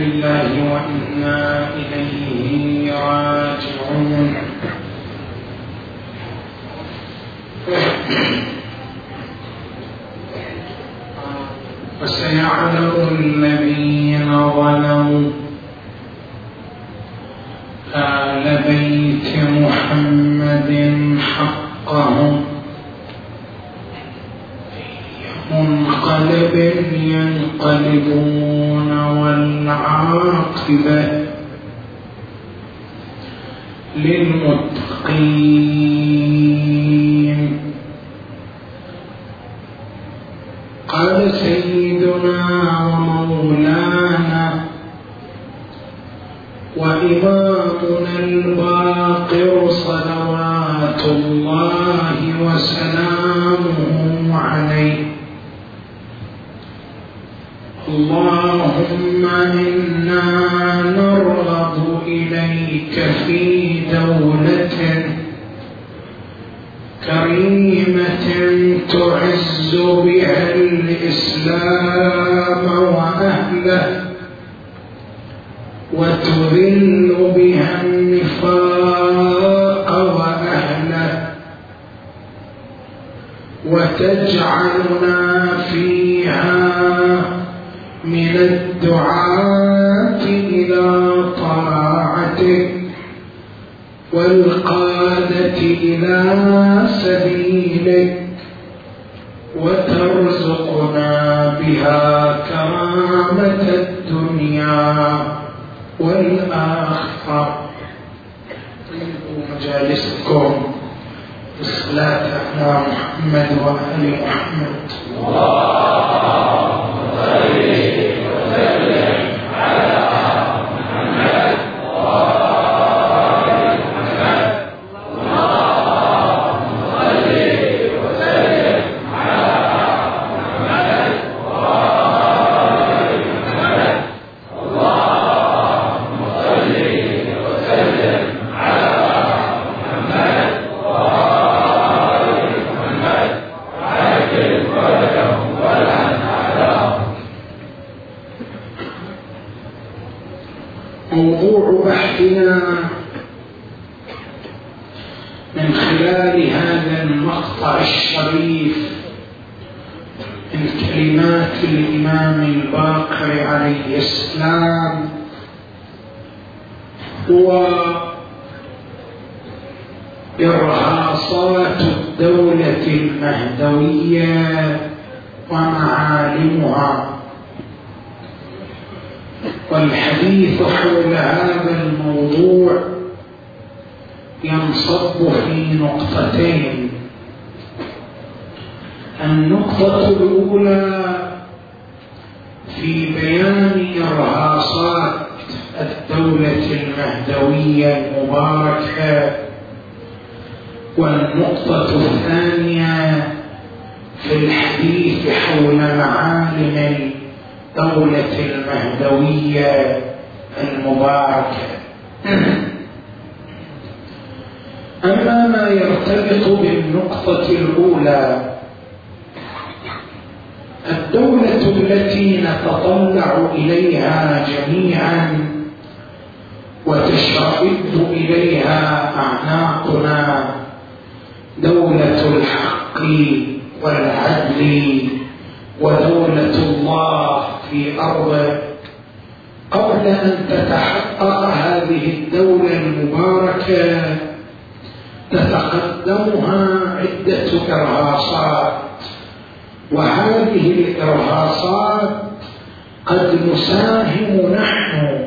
لله وإنا إليه راجعون. وسيعلم الذين ظلموا آل بيت محمد حقهم. منقلب ينقلبون. والعاقبة للمتقين. إلى سبيلك وترزقنا بها كرامة الدنيا والآخرة. طيبوا مجالسكم. بالصلاة على محمد وآل محمد. أوصاف الدولة المهدوية المباركة. والنقطة الثانية في الحديث حول معالم الدولة المهدوية المباركة. أما ما يرتبط بالنقطة الأولى الدولة التي نتطلع إليها جميعا وتشرد إليها أعناقنا دولة الحق والعدل ودولة الله في أرضه قبل أن تتحقق هذه الدولة المباركة تتقدمها عدة إرهاصات وهذه الإرهاصات قد نساهم نحن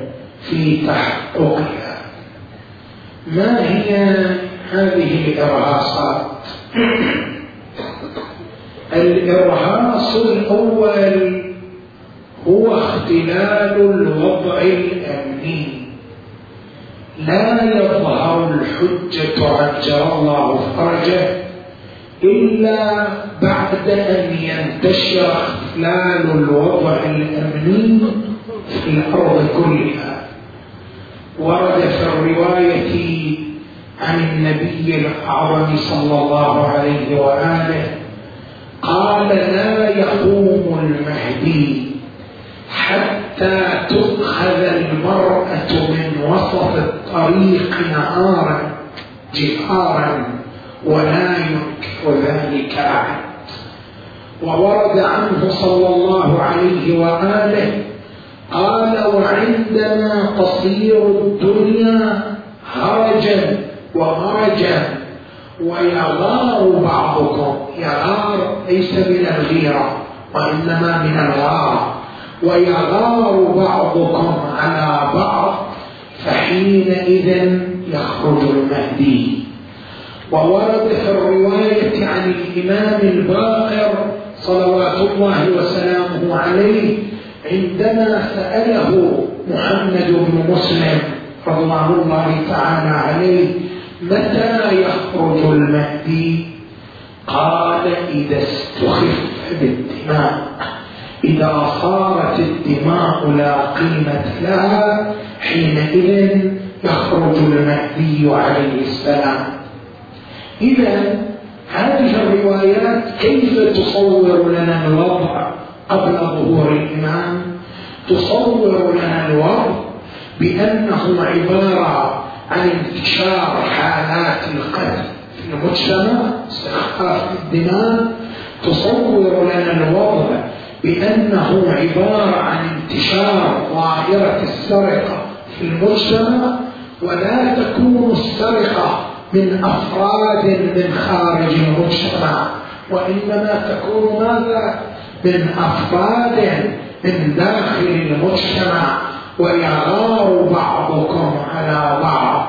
في تحققها. ما هي هذه الإرهاصات؟ الإرهاص الأول هو اختلال الوضع الأمني. لا يظهر الحجة عجل الله فرجه. إلا بعد أن ينتشر اختلال الوضع الأمني في الأرض كلها. ورد في الرواية عن النبي الأعظم صلى الله عليه وآله قال لا يقوم المهدي حتى تؤخذ المرأة من وسط الطريق نهارا جهارا. ولا ينكر ذلك أحد. وورد عنه صلى الله عليه وآله قال وعندنا قصير الدنيا هرجا وهرجا ويغار بعضكم. يغار ليس من الغيرة وإنما من الغار. ويغار بعضكم على بعض فحينئذ يخرج المهدي. وورد في الرواية عن الإمام الباقر صلوات الله وسلامه عليه عندما سأله محمد بن مسلم رضوان الله تعالى عليه متى يخرج المهدي؟ قال إذا استخف بالدماء إذا صارت الدماء لا قيمة لها حينئذ يخرج المهدي عليه السلام. إذا هذه الروايات كيف تصور لنا الوضع قبل ظهور الإمام؟ تصور لنا الوضع بأنه عبارة عن انتشار حالات القتل في المجتمع استخفاف الدماء. تصور لنا الوضع بأنه عبارة عن انتشار ظاهرة السرقة في المجتمع ولا تكون السرقة من أفراد من خارج المجتمع وإنما تكون ماذا؟ من أفراد من داخل المجتمع ويغار بعضكم على بعض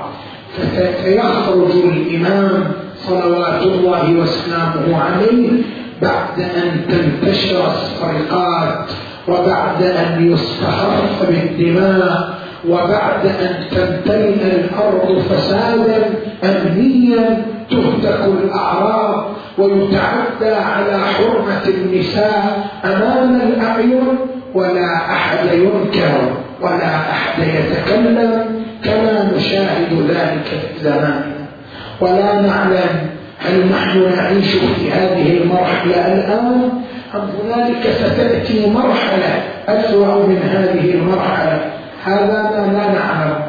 فسيخرج الإمام صلوات الله وسلامه عليه بعد أن تنتشر السرقات وبعد أن يستخف بالدماء وبعد أن تمتلئ الأرض فسادا أمنيا تهتك الأعراض ويتعدى على حرمة النساء أمام الأعين ولا أحد ينكر ولا أحد يتكلم كما نشاهد ذلك في زماننا ولا نعلم هل نحن نعيش في هذه المرحلة الآن أم هنالك ستأتي مرحلة أسوأ من هذه المرحلة. هذا ما لا نعلم.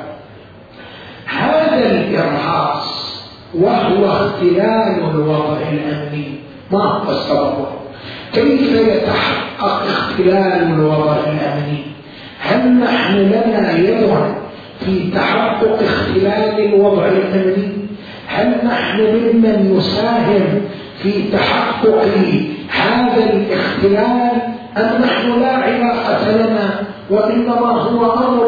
هذا الإرهاص وهو اختلال الوضع الأمني. ما هو السبب؟ كيف يتحقق اختلال الوضع الأمني؟ هل نحن لنا يد في تحقق اختلال الوضع الأمني؟ هل نحن ممن يساهم في تحقق هذا الاختلال؟ أم نحن لا علاقة لنا وإنما هو أمر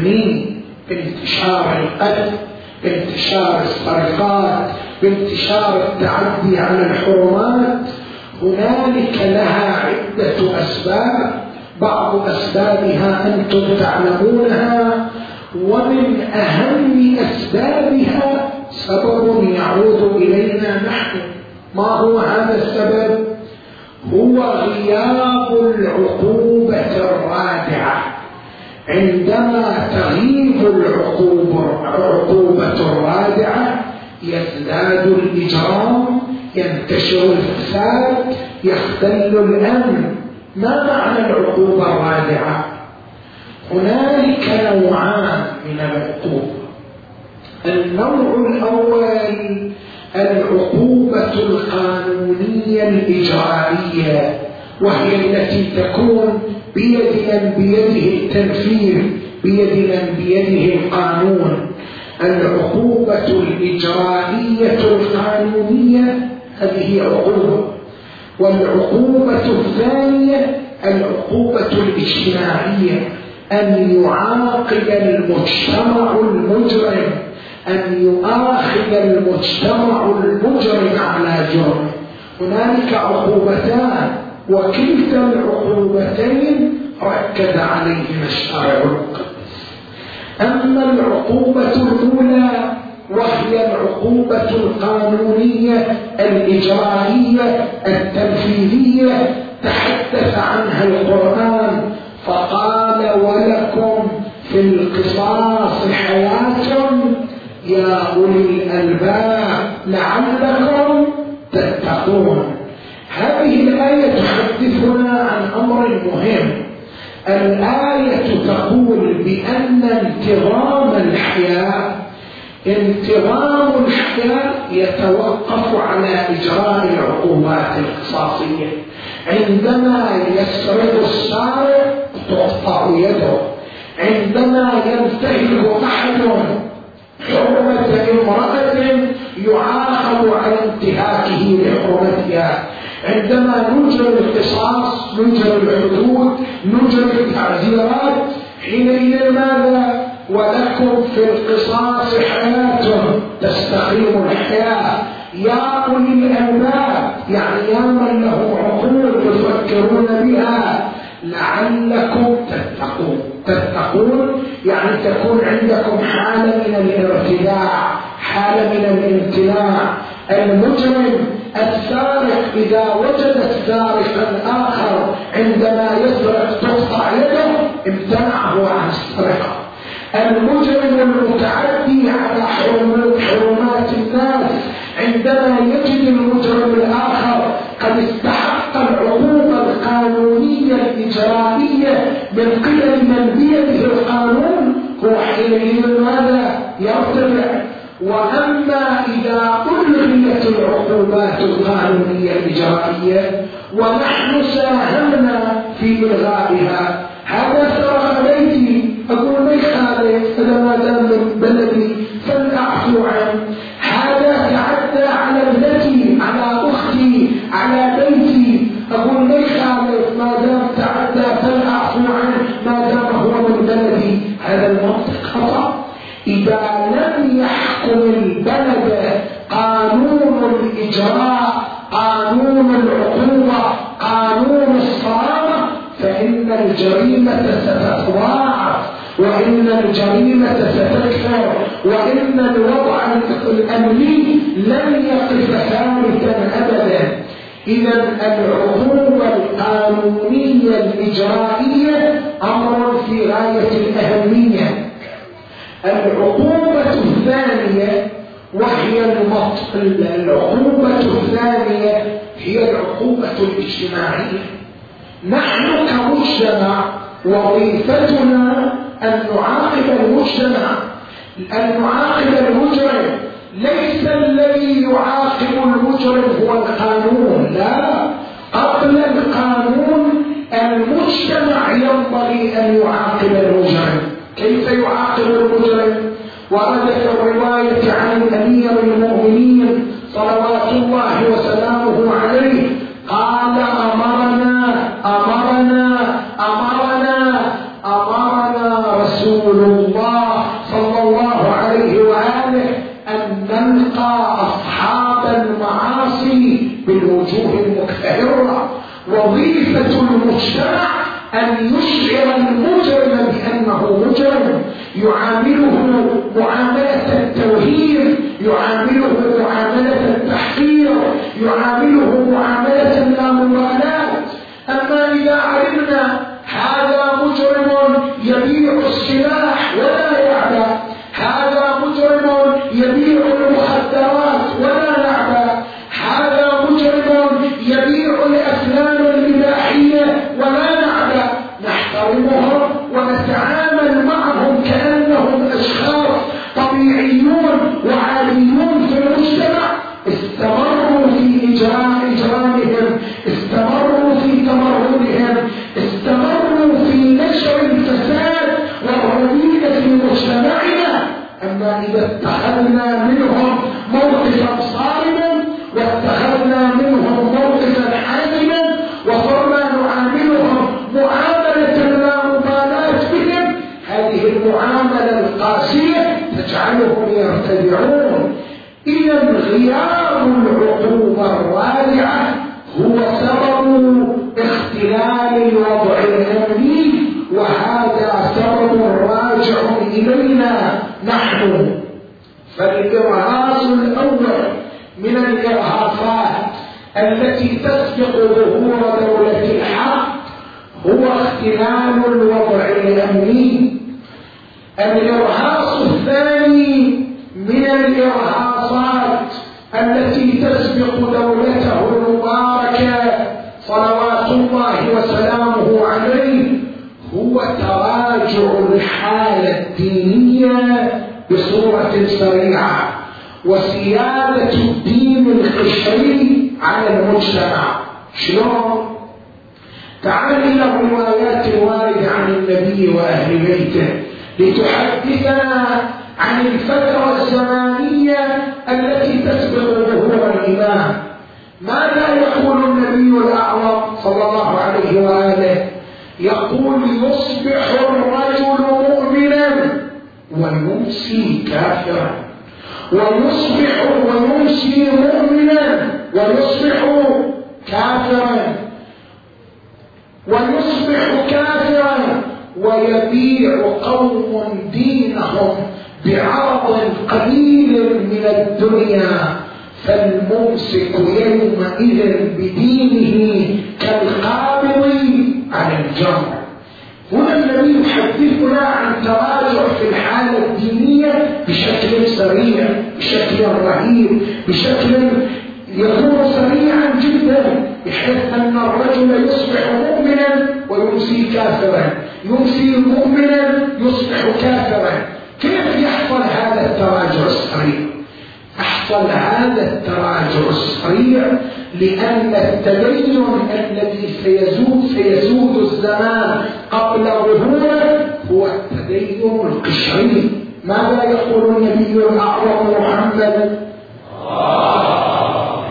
الأمني بانتشار القتل بانتشار السرقات بانتشار التعدي على الحرمات. هنالك لها عدة أسباب بعض أسبابها أنتم تعلمونها ومن أهم أسبابها سبب يعود إلينا نحن. ما هو هذا السبب؟ هو غياب العقوبة الرادعة عندما تغيب العقوبة الرادعة يزداد الإجرام ينتشر الفساد يختل الأمن. ما معنى العقوبة الرادعة هنالك نوعان من العقوبة. النوع الأول العقوبة القانونية الإجرائية وهي التي تكون بيد من بيده التنفيذ بيد من بيده القانون. العقوبة الإجرائية القانونية هذه عقوبة والعقوبة الثانية العقوبة الاجتماعية. أن يعاقب المجتمع المجرم أن يؤاخذ المجتمع المجرم على جرمه هنالك عقوبتان. وكلتا العقوبتين ركز عليهما الشرع أما العقوبة الأولى وهي العقوبة القانونية الإجرائية التنفيذية تحدث عنها القرآن فقال ولكم في القصاص حياة يا أولي الألباب لعلكم تتقون. هذه الآية تحدثنا عن أمر مهم. الآية تقول بأن انتظام الحياة انتظام الحياة يتوقف على إجراء العقوبات القصاصية عندما يسرق السارق تقطع يده. عندما ينتهك أحد حرمة امرأة يعاقب على انتهاكه لحرمتها. عندما نجري القصاص نجري الحدود نجري التعزيرات حينئذ ماذا؟ ولكم في القصاص حياة تستقيم الحياة. يا أولي الألباب يعني يا من له عقول تفكرون بها لعلكم تتقون. تتقون يعني تكون عندكم حالة من الارتداع حالة من الامتناع. المجرم السارق إذا وجد السارق الآخر عندما يسرق تقطع يده امتنعه عن السرقة. المجرم المتعدي على حرمات الناس عندما يجد المجرم الآخر قد استحق العقوبة القانونية الإجرائية من قبل من بيده القانون هو حينئذ ماذا؟ يرتفع. وأما العقوبات القانونية الإجرائية ونحن ساهمنا في إلغائها. هذا سرق بيتي أقول ما يخالف إذا ما دام من الجريمة ستتضاعف وإن الجريمة ستكثر وإن الوضع الأمني لن يقف ثابتا أبدا. إذا العقوبة القانونية الإجرائية أمر في غاية الأهمية. العقوبة الثانية وهي العقوبة الثانية هي العقوبة الاجتماعية. نحن كمجتمع وظيفتنا أن نعاقب المجتمع. أن نعاقب المجرم. ليس الذي يعاقب المجرم هو القانون. لا. قبل القانون المجتمع ينبغي أن يعاقب المجرم. كيف يعاقب المجرم؟ ورد في الرواية عن أمير المؤمنين صلوات الله وسلامه عليه المجتمع أن يشعر المجرم بأنه مجرم يعامله يرتدعون إذا غياب العقوبة الرادعة هو سبب اختلال الوضع الأمني وهذا سبب راجع إلينا نحن. فالإرهاص الأول من الإرهاصات التي تسبق ظهور دولة الحق هو اختلال الوضع الأمني. الإرهاص الثاني الإرهاصات التي تسبق دولته المباركة صلوات الله وسلامه عليه هو تراجع الحالة الدينية بصورة سريعة وسيادة الدين القشري على المجتمع شلون؟ تعال إلى الروايات الواردة عن النبي وأهل بيته لتحدثنا عن الفترة الزمانية التي تسبق ظهور الإمام. ماذا يقول النبي الأعظم صلى الله عليه وآله؟ يقول يصبح الرجل مؤمنا ويمسي كافرا. ويصبح ويمسي مؤمنا ويصبح كافرا. ويصبح كافرا ويبيع قوم دينهم. بعرض قليل من الدنيا فالممسك يومئذ بدينه كالقابض على الجمر. هنا الذي يحدثنا عن تراجع في الحالة الدينية بشكل سريع بشكل رهيب بشكل يكون سريعا جدا بحيث أن الرجل يصبح مؤمنا ويمسي كافرا. يمسي مؤمنا يصبح كافرا. كيف أحصل هذا التراجع السريع أحصل هذا التراجع السريع لأن التدين الذي سيزول سيزول الزمان قبل ظهوره هو التدين القشري ماذا يقول النبي الأعظم محمد؟ آه،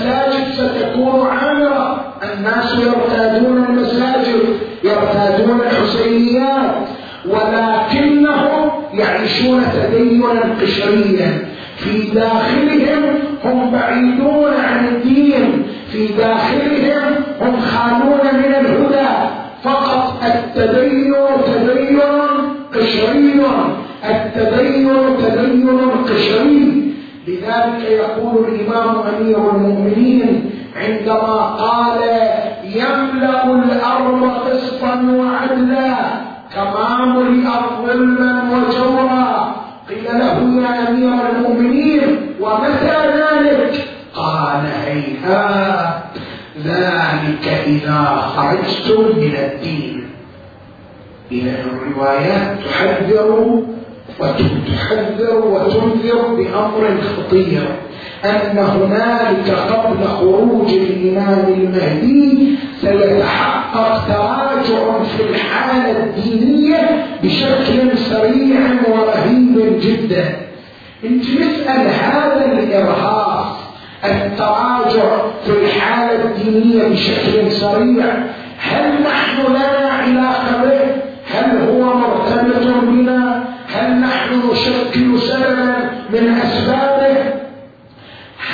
المساجد ستكون عامرة الناس يرتادون المساجد يرتادون الحسينيات ولكنهم يعيشون تدينا قشريا. في داخلهم هم بعيدون عن الدين في داخلهم هم خالون من الهدى. فقط التدين تدين قشري التدين تدين قشري. لذلك يقول الإمام أمير المؤمنين عندما قال يملأ الأرض قسطا وعدلا كما ملئت ظلما وجورا قيل له يا أمير المؤمنين ومتى ذلك؟ قال هيهات ذلك إذا خرجتم من الدين إلى الروايات تحذر وتحذر وتنذر بأمر خطير أن هنالك قبل خروج الإمام المهدي سيتحقق تراجع في الحالة الدينية بشكل سريع ورهيب جدا إنت نسأل هذا الإرهاص التراجع في الحالة الدينية بشكل سريع هل نحن لنا علاقة به؟ هل هو مرتبط بنا؟ هل نحن نشكل سببا من أسبابه؟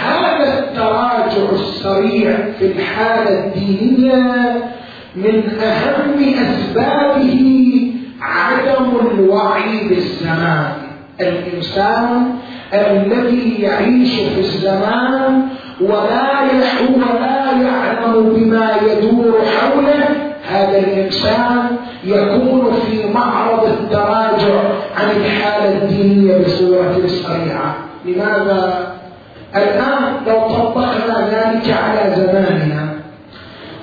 هذا التراجع السريع في الحالة الدينية من أهم أسبابه عدم الوعي بالزمان. الإنسان الذي يعيش في الزمان ولا ولا يعلم بما يدور حوله هذا الإنسان يكون في معرض التراجع عن الحالة الدينية بصورة سريعة لماذا؟ الآن لو طبقنا ذلك على زماننا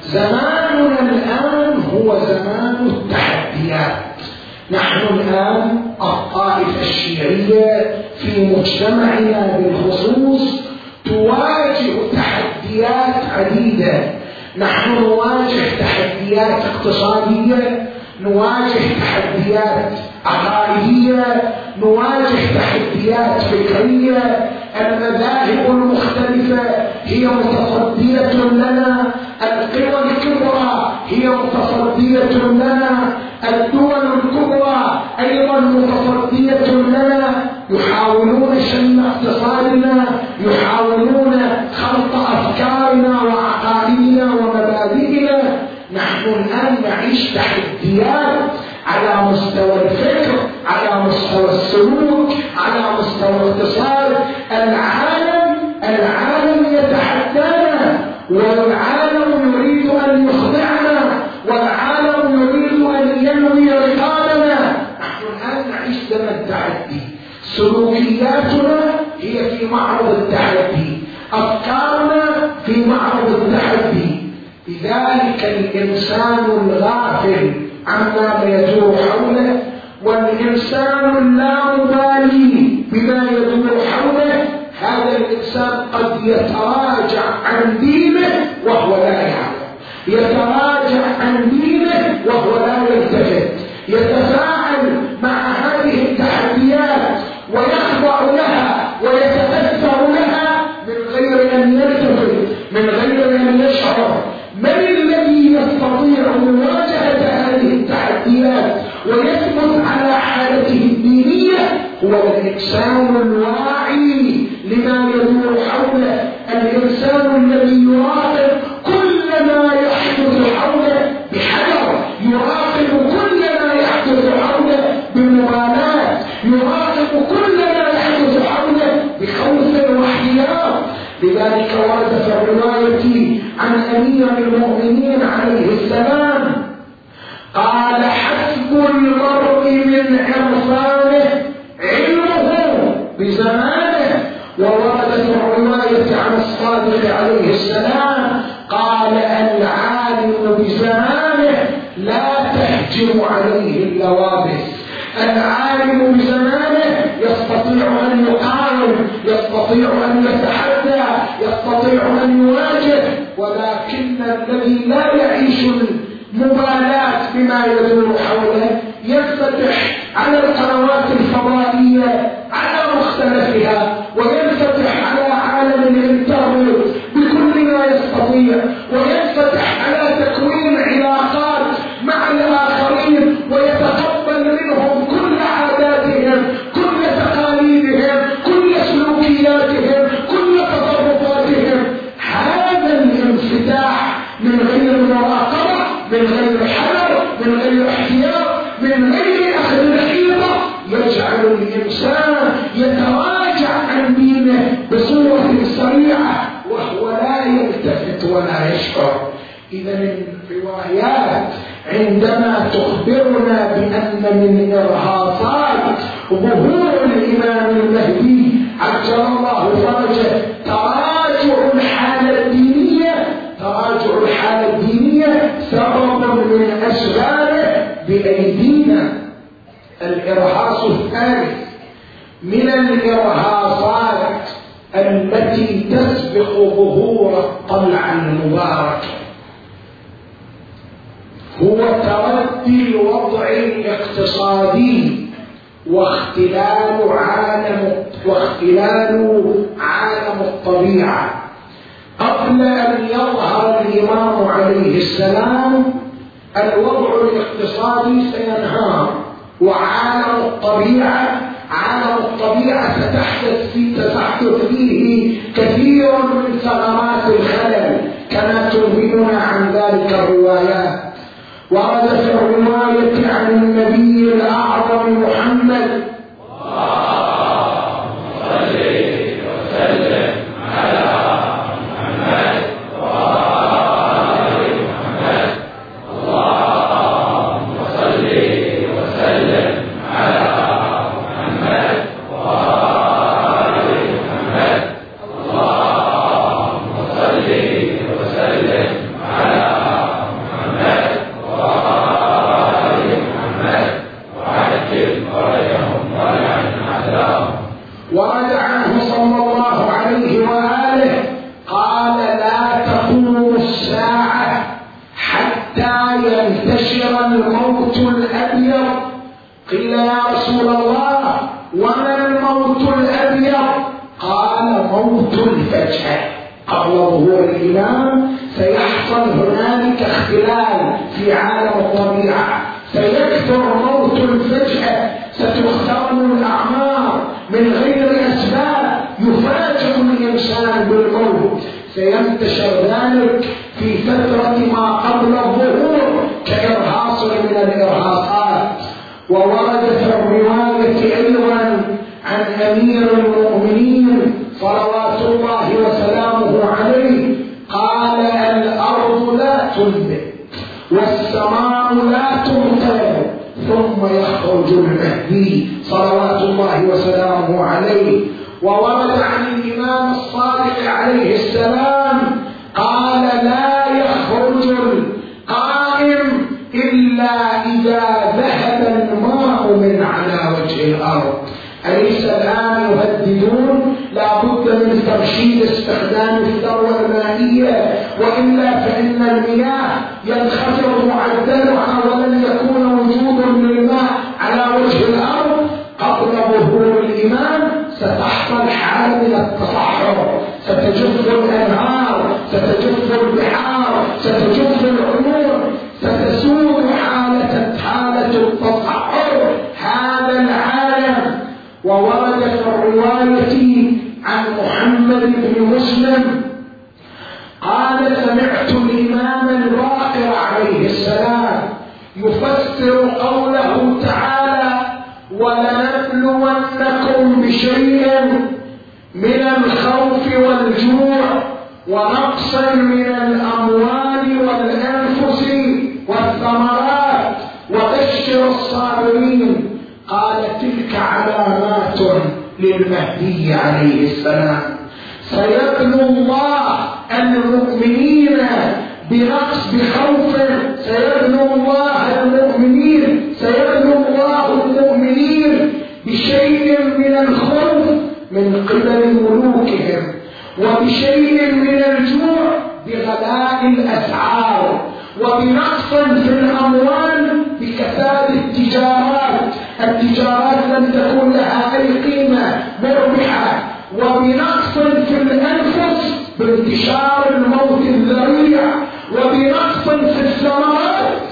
زماننا الآن هو زمان التحديات. نحن الآن الطائفة الشيعية في مجتمعنا بالخصوص تواجه تحديات عديدة. نحن نواجه تحديات اقتصادية نواجه تحديات عقائدية نواجه تحديات فكرية. المذاهب المختلفة هي متصدية لنا القوى الكبرى هي متصدية لنا الدول الكبرى أيضا متصدية لنا. يحاولون شن اقتصادنا يحاولون نعيش تحديات على مستوى الفكر على مستوى السلوك على مستوى الاقتصاد. العالم العالم يتحدانا والعالم يريد أن يخضعنا والعالم يريد أن ينوي رقابنا. نحن الآن نعيش زمن التحدي سلوكياتنا هي في معرض التحدي أفكارنا لذلك الإنسان الغافل عما يدور حوله والإنسان اللامبالي بما يدور حوله. هذا الإنسان قد يتراجع عن دينه وهو لا يعلم. يتراجع عن دينه وهو لا يلتفت. يتفاعل مع هذه التحديات ويخضع لها ويتأثر لها من غير أن يلتفت من غير أن يشعر. هو الإنسان الواعي لما يدور حوله. الإنسان الذي يراقب بزمانه لا تهجم عليه اللوابس. العالم بزمانه يستطيع أن يقاوم يستطيع أن يتحدى يستطيع أن يواجه ولكن الذي لا يعيش المبالاة بما يدور حوله ينفتح على القنوات الفضائية على مختلفها. الثالث من الإرهاصات التي تسبق ظهور الطلعه المباركه هو تردي الوضع الاقتصادي واختلال عالم واختلال عالم الطبيعة. قبل أن يظهر الإمام عليه السلام الوضع الاقتصادي سينهار. وعالم الطبيعة عالم الطبيعة ستحدث في تحدث فيه كثير من ثغرات الخلل كما تنبئنا عن ذلك الروايات. ورد في الرواية عن النبي الأعظم محمد ورد عنه صلى الله عليه وآله قال لا تقوم الساعة حتى ينتشر الموت وما الموت الأبيض قال موت الفجأة قبل ظهور الإمام سيحصل هنالك اختلال في عالم الطبيعة سيكثر موت الفجأة ستخترم الأعمار من غير أسباب يفاجئ الإنسان بالموت سينتشر ذلك في فترة ما قبل الظهور كإرهاص من الإرهاصات وورد في الرواية أيضا عن أمير المؤمنين صلوات الله وسلامه عليه قال الأرض لا تنبت والسماء لا تمطر ثم يخرج المهدي صلوات الله وسلامه عليه. وورد عن الإمام الصادق عليه السلام قال لا يخرج القائم إلا إذا ذهب الماء من على وجه الأرض. أليس الآن يهددون. لا بد من ترشيد استخدام الثروة المائية وإلا فإن المياه ينخفض معدلها ولن يكون وجود للماء على وجه الأرض. قبل ظهور الإمام ستحصل حالة من التصحر ستجف الأنهار ستجف البحار ستجف العيون ستسود وورد في الرواية عن محمد بن مسلم قال سمعت الإمام الباقر عليه السلام يفسر قوله تعالى ولنبلونكم بشيء من الخوف والجوع ونقص من الأموال والأنفس والثمرات وبشر الصابرين. قال علامات للمهدي عليه السلام. سيبلو الله المؤمنين بنقص بخوف. سيبلو الله المؤمنين سيبلو الله المؤمنين بشيء من الخوف من قبل ملوكهم وبشيء من الجوع بغلاء الأسعار وبنقص في الأموال بكثافه التجارات. التجارات لم تكن لها أي قيمة مربحة وبنقص في الأنفس بانتشار الموت الذريع وبنقص في الثمرات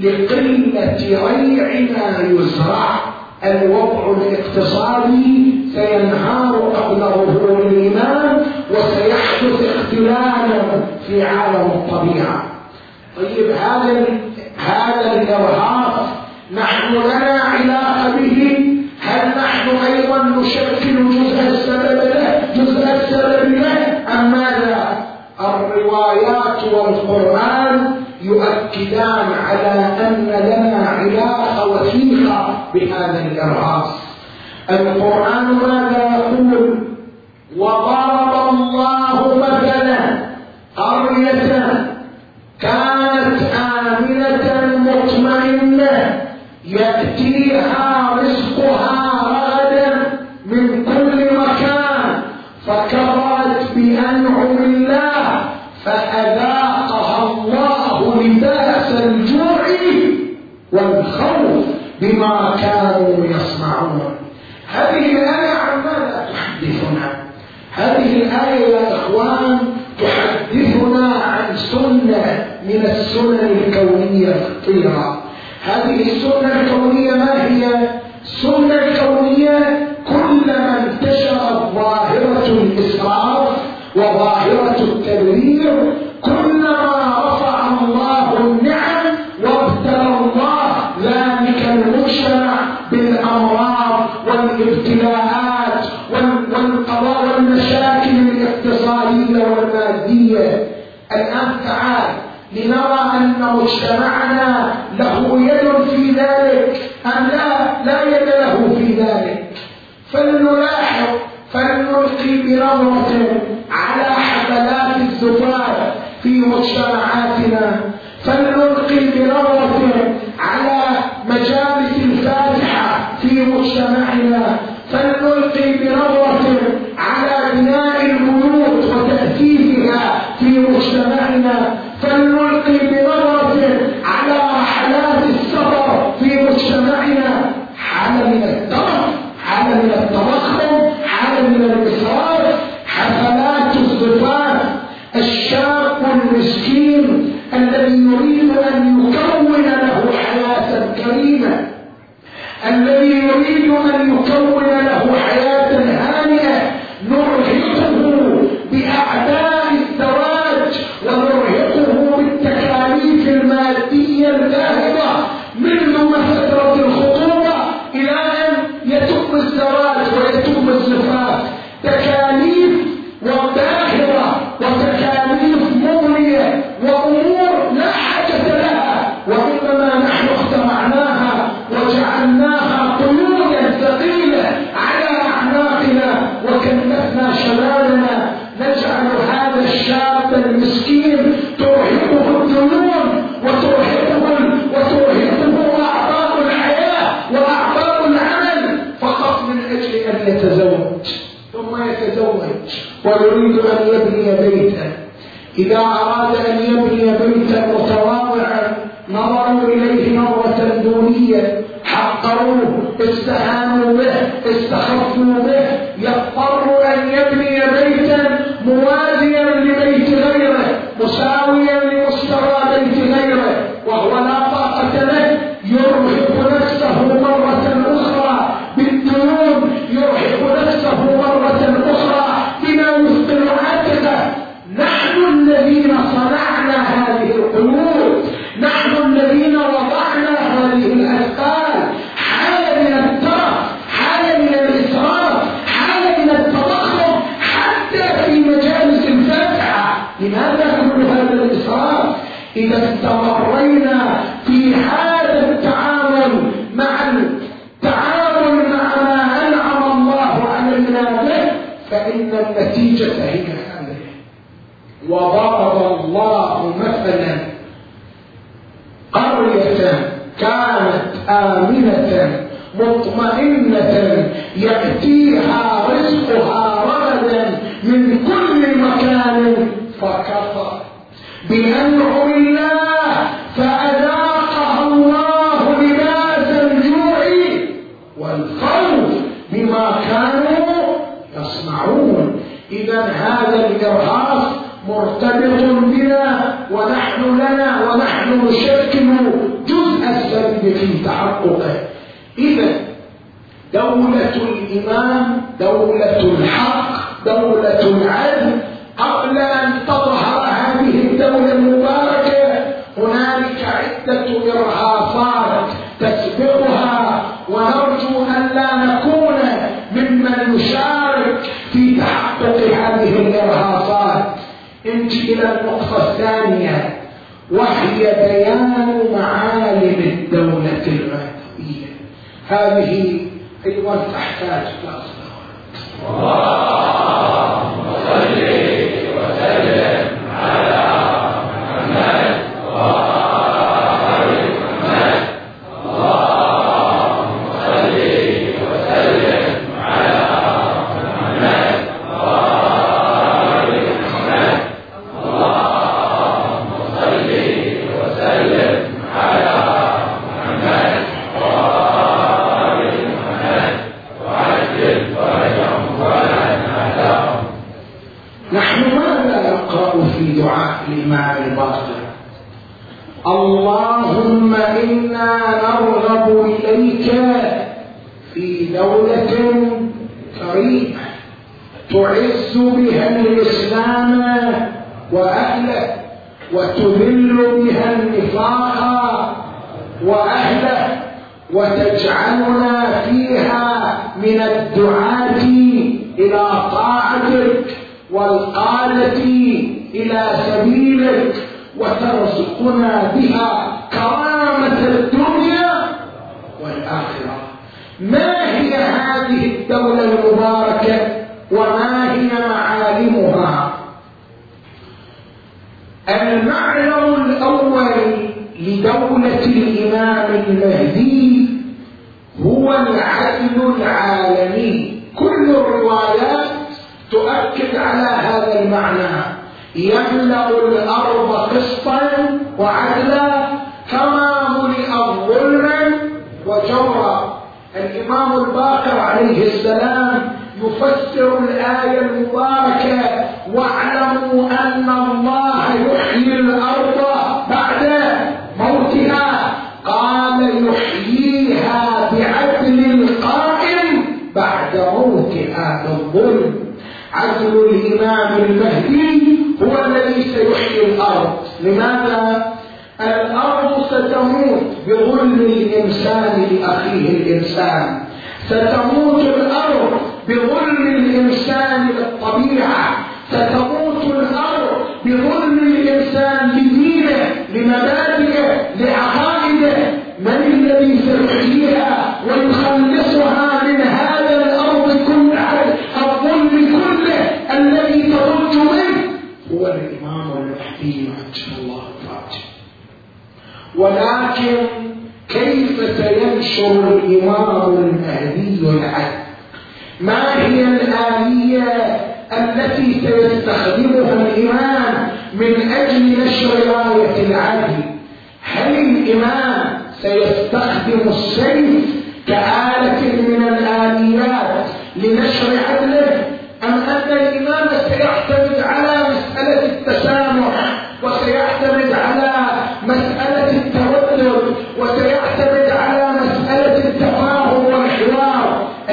لقلة ريع ما يزرع الوضع الاقتصادي سينهار قبل ظهور الإيمان وسيحدث اختلال في عالم الطبيعة. طيب هذا هذا الإرهاق نحن لنا علاقه به هل نحن أيضا نشكل جزء السبب له جزء السبب له؟ أم ماذا؟ الروايات والقرآن يؤكدان على أن لنا علاقة وثيقة بهذا الارهاص القرآن ماذا يقول؟ وضرب الله مثلا قرية كانت آمنة مطمئنة. يأتيها رزقها رغدا من كل مكان. فكفرت بأنعم الله فأذاقها الله لباس الجوع والخوف بما كانوا يصنعون. هذه الآية عن ماذا تحدثنا؟ هذه الآية يا إخوان تحدثنا عن سنة من السنن الكونية خطيرة هذه السنة الكونية ما هي؟ السنة الكونية كلما انتشرت ظاهرة الإسراف وظاهرة التبذير كلما رفع الله النعم وابتلى الله ذلك المجتمع بالأمراض والابتلاءات والقضاء والمشاكل الاقتصادية والمادية الآن تعال لنرى أن مجتمعنا له يد في ذلك أم لا؟ لا يد له في ذلك. فلنلاحظ فلنلقي بنظرة على حفلات الزفاف في مجتمعاتنا. فلنلقي بنظرة على مجالس الفاتحة في مجتمعنا. فلنلقي بنظرة على بناء البيوت وتأسيسها في مجتمعنا. இருக்கிறார் عملنا به فإن النتيجة هي هذه وضرب الله مثلا قرية كانت آمنة مطمئنة يأتيها رزقها رغدا من كل مكان فكفرت بأنعم الله إذا هذا الإرهاص مرتبط بنا ونحن لنا ونحن نشكل جزء السلب في تحققه. إذا دولة الإمام دولة الحق دولة العدل قبل أن تطلع انت إلى النقطة الثانية وهي بيان معالم الدولة المهدوية هذه أيضا تحتاج إلى صلوات una بالظلم عدل الإمام المهدي هو الذي سيحيي الأرض. لماذا؟ الأرض ستموت بظلم الإنسان لأخيه الإنسان. ستموت الأرض بظلم الإنسان للطبيعة ستموت الأرض بظلم الإنسان لدينه لمبادئه لعقائده. من الذي سيحييها هو الإمام المهدي عجل الله فاته ولكن كيف سينشر الإمام المهدي العدل ما هي الآلية التي سيستخدمها الإمام من أجل نشر راية العدل؟ هل الإمام سيستخدم السيف كآلة من الآليات لنشر عدله؟ أم أن الإمام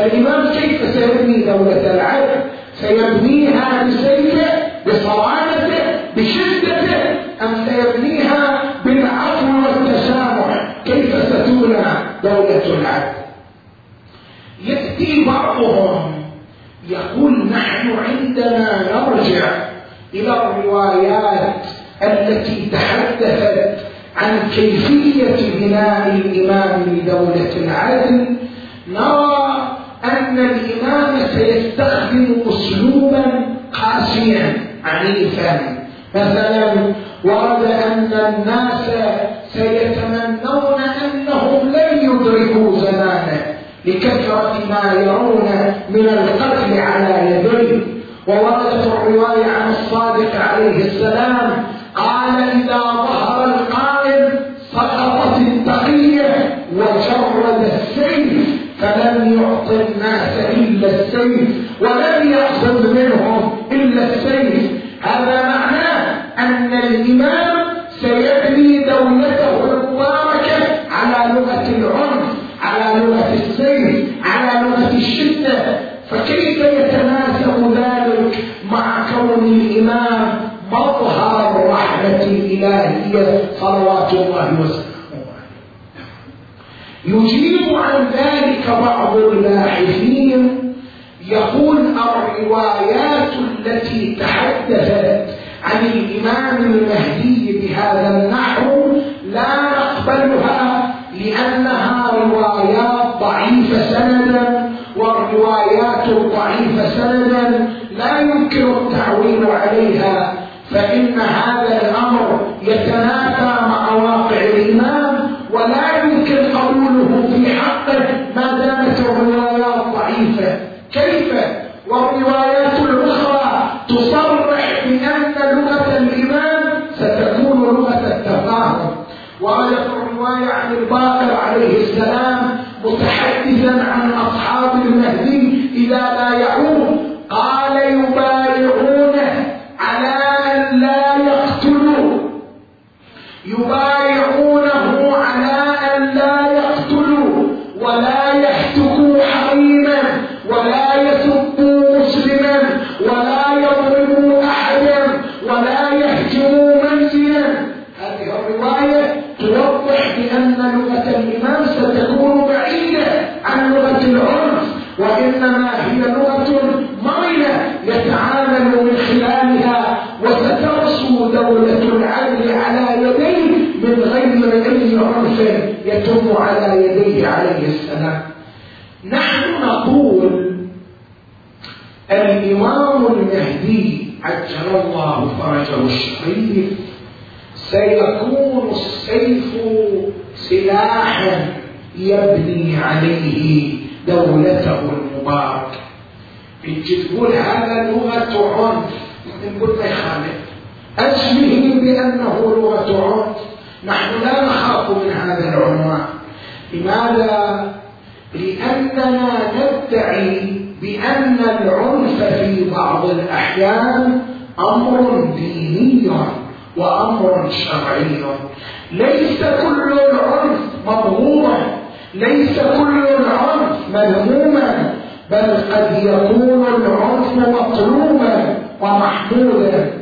الإمام كيف سيبني دولة العدل سيبنيها بسيفه بصرامته بشدته أم سيبنيها بالعفو والتسامح كيف ستولى دولة العدل؟ يأتي بعضهم يقول نحن عندما نرجع إلى الروايات التي تحدثت عن كيفية بناء الإمام لدولة العدل. نرى أن الإمام سيستخدم أسلوبا قاسيا عنيفا مثلا ورد أن الناس سيتمنون أنهم لن يدركوا زمانه لكثرة ما يرون من القتل على يديه. ووردت الرواية عن الصادق عليه السلام قال إذا ظهر الناس إلا السيف ولم يأخذ منهم إلا السيف. هذا معناه أن الإمام سيبني دولته المباركة على لغة العنف على لغة السيف على لغة الشدة. فكيف يتناسب ذلك مع كون الإمام مظهر الرحمة الإلهية صلوات الله وسلامه؟ يجيب عن ذلك بعض الباحثين يقول الروايات التي تحدثت عن الإمام المهدي بهذا النحو لا نقبلها لأنها روايات ضعيفة سندا والروايات الضعيفة سندا لا يمكن التعويل عليها فإن هذا الأمر يتنافى العنف في بعض الأحيان أمر ديني وأمر شرعي. ليس كل العنف مضموما ليس كل العنف مذموما بل قد يكون العنف مطلوبا ومحمودا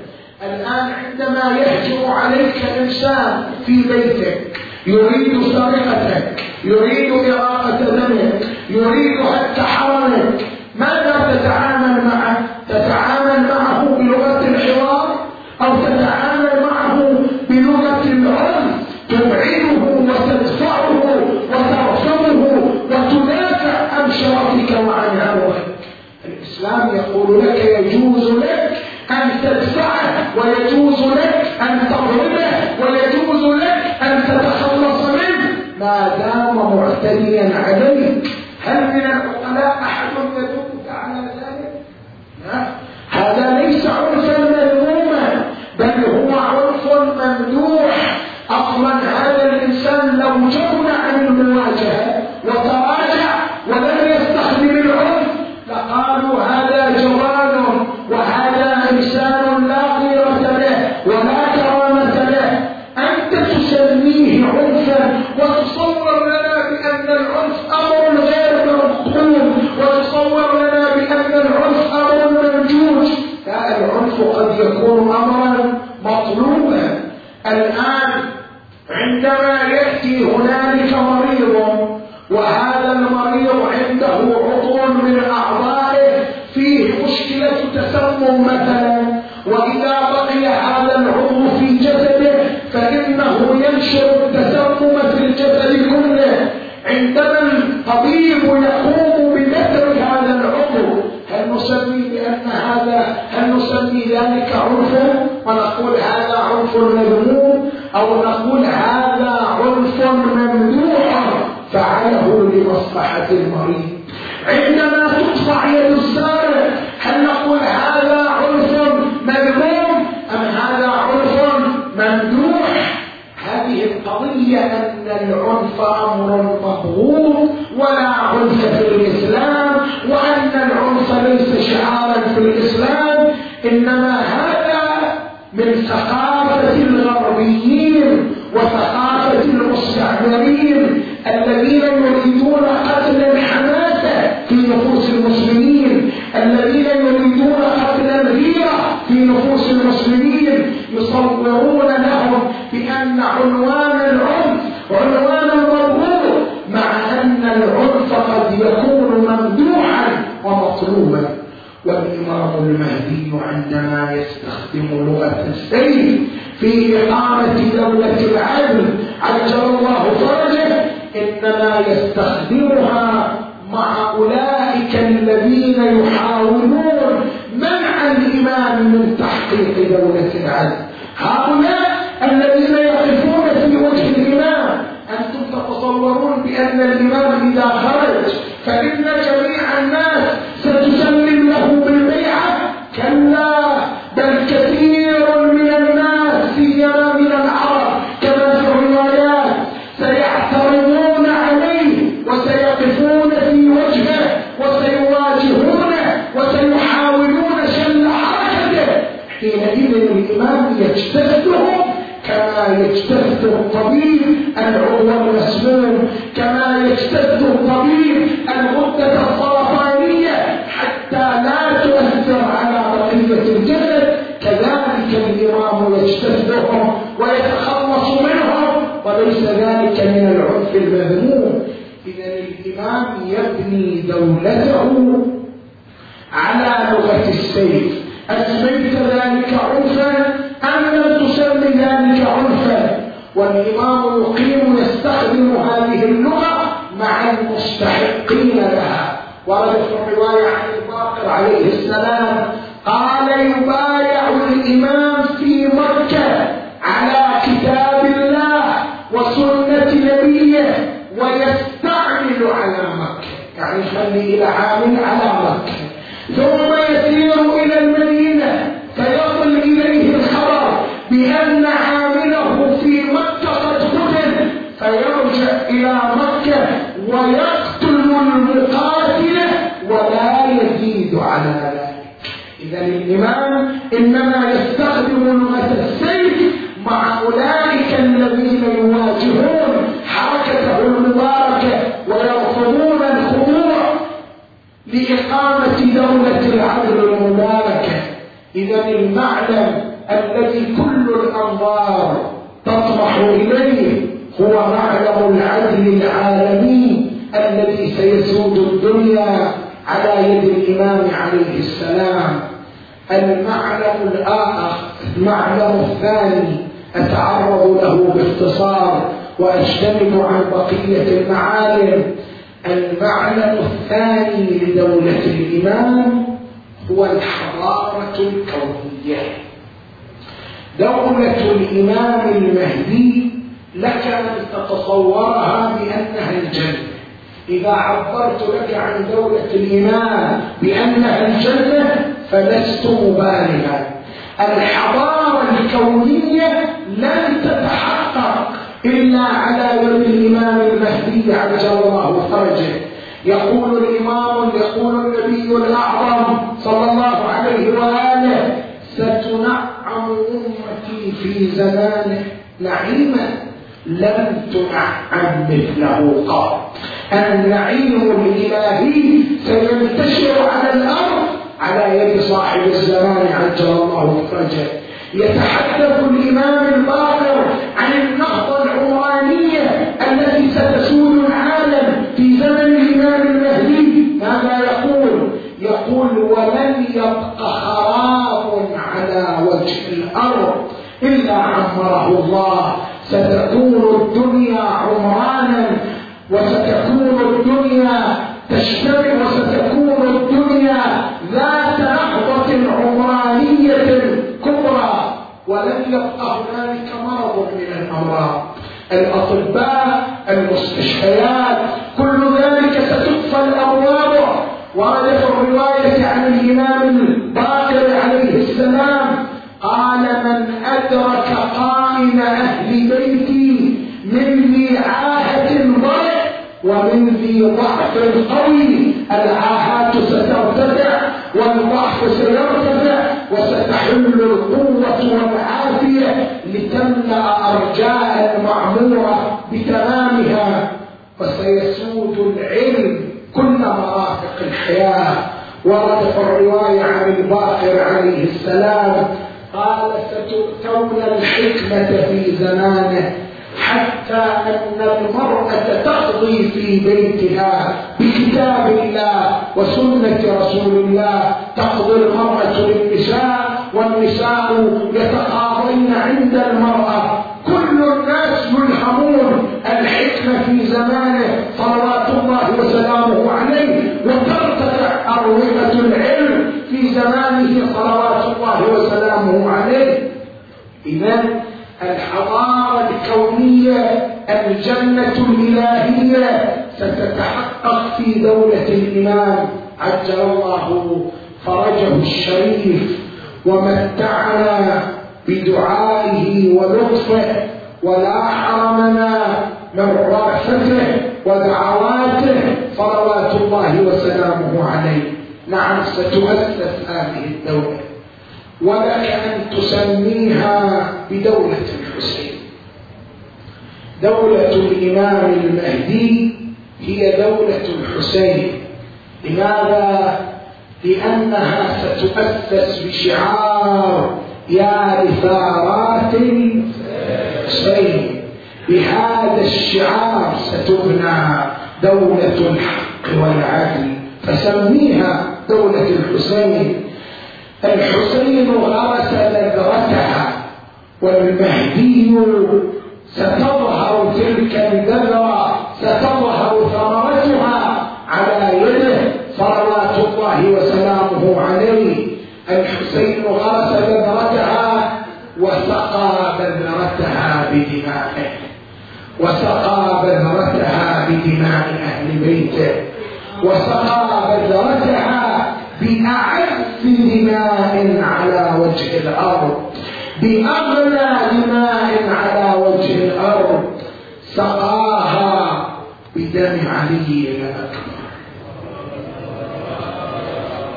الآن عندما يهجم عليك إنسان في بيتك يريد سرقتك يريد إراقة دمك يريد حتى حرمك ماذا تتعامل معه؟ تتعامل معه بلغة الحوار أو تتعامل معه بلغة العنف تبعده وتدفعه وترفضه وتدافع عن شرفك وعن عروك الإسلام يقول لك يجوز لك أن تدفعه ويجوز لك أن تضربه ويجوز لك أن تتخلص منه. ما دام معتديا عليك هل من العقلاء أحد يدلك على ذلك؟ هذا ليس عنفا قد يكون أمرا مطلوبا. الآن عندما يأتي هنالك ذلك عرفا ونقول هذا عنف مذموم أو نقول هذا عنف ممدوح فعله لمصلحة المريض. عندما تقطع يد السارق هل نقول هذا عنف مذموم أم هذا عنف ممدوح؟ هذه القضية أن العنف أمر مبغوض ولا عنف في الإسلام وأن العنف ليس شعارا في الإسلام إنما هذا من ثقافة الغربيين وثقافة المستعمرين الذين يريدون قتل الحماسة السيف في إقامة دولة العدل. عجل الله فرجه إنما يستخدمها مع أولئك الذين يحاولون منع الإمام من تحقيق دولة العدل. هؤلاء الذين يقفون في وجه الإمام أنتم تتصورون بأن الإمام إذا خرج فإن المسموم كما يجتث الطبيب الغدة السرطانية حتى لا تؤثر على بقية الجسد. كذلك الإمام يجتثهم ويتخلص منهم وليس ذلك من العنف المذموم. إذا الإمام يبني دولته مكة قد قتل فيرجع إلى مكة ويقتل على ذلك. إذا الإمام إنما يستخدم لغة السيف مع أولئك الذين يواجهون حركته المباركة ويرفضون الخضوع لإقامة دولة العدل المباركة. إذا المعلم الذي كل الأنظار تطمح إليه هو معلم العدل العالمي. الذي سيسود الدنيا على يد الإمام عليه السلام. المعلم الآخر المعلم الثاني أتعرض له باختصار وأجتنب عن بقية المعالم. المعلم الثاني لدولة الإمام هو الحضارة الكونية. دولة الإمام المهدي لك أن تتصورها بأنها الجنة. إذا عبرت لك عن دولة الإمام بأنها الجنة فلست مبالغا. الحضارة الكونية لن تتحقق إلا على يد الإمام المهدي عجل الله فرجه. يقول الإمام يقول النبي الأعظم صلى الله عليه وآله ستنعم أمتي في زمانه نعيما لم تنعم مثله قط. النعيم الإلهي سينتشر على الأرض. على يد صاحب الزمان عجل الله فرجه يتحدث الإمام الباقر عن النهضة العمرانية التي ستسود العالم في زمن الإمام المهدي. ماذا يقول؟ يقول ولن يبق خراب على وجه الأرض إلا عمره الله. ستكون الدنيا عمرانا وستكون الدنيا تشتمل وستكون الدنيا ذات نهضة عمرانية كبرى ولن يبقى هنالك مرض من الأمراض. الأطباء المستشفيات كل ذلك ستطفى الأبواب. ورد في الرواية عن الإمام الباقر عليه السلام قال من أدرك قائم أهل بيتي ضعف قوي العاهات سترتفع والضعف سيرتفع وستحل القوة والعافية لتملأ أرجاء المعمورة بتمامها. وسيسود العلم كل مرافق الحياة. ورد في الرواية عن الباقر عليه السلام قال ستؤتون الحكمة في زمانه حتى أن المرأة تقضي في بيتها بكتاب الله وسنة رسول الله. تقضي المرأة للنساء والنساء يتقاضين عند المرأة. كل الناس يلهمون الحكمة في زمانه صلوات الله وسلامه عليه. وترتفع أرومة العلم في زمانه صلوات الله وسلامه عليه. إذا الحضارة الكونية الجنة الإلهية ستتحقق في دولة الإمام عجل الله. فرجه الشريف ومتعنا بدعائه ولطفه ولا حرمنا من رأفته ودعواته صلوات الله وسلامه عليه. نعم ستؤسس هذه الدولة. ولك أن تسميها بدولة الحسين. دولة الإمام المهدي هي دولة الحسين. لماذا؟ لأنها ستؤسس بشعار يا لثارات الحسين. بهذا الشعار ستبنى دولة الحق والعدل. فسميها دولة الحسين. الحسين غرس بذرتها والمهدي ستظهر تلك البذرة ستظهر ثمرتها على يده صلوات الله وسلامه عليه. الحسين غرس بذرتها وسقى بذرتها بدمائه وسقى بذرتها بدماء أهل بيته وسقى بذرتها بأعز دماء على وجه الأرض بأغلى دماء على وجه الأرض سقاها بدم علي الأكبر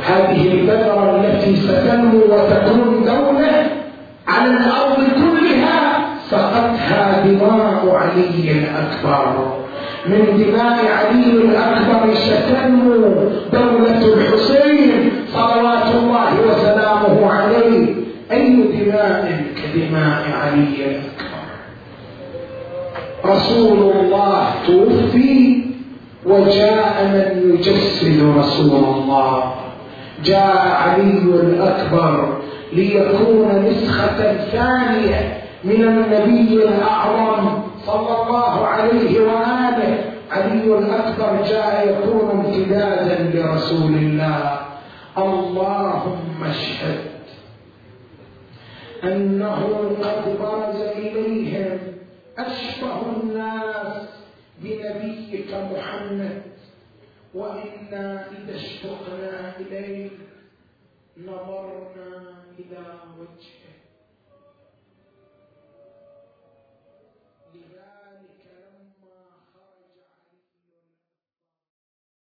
هذه البذرة التي ستنمو وتكون دولة على الأرض كلها سقتها دماء علي الأكبر. من دماء علي الأكبر ستنمو دولة الحسين صلوات الله وسلامه عليه. أي دماء كدماء علي الأكبر؟ رسول الله توفي وجاء من يجسد رسول الله. جاء علي الأكبر ليكون نسخة ثانية من النبي الأعظم. صلى الله عليه وآله. علي الأكبر جاء يكون امتدادا لرسول الله. اللهم اشهد أنه قد برز إليهم أشبه الناس بنبيك محمد. وإنا إذا اشتقنا إليه نظرنا إلى وجهه.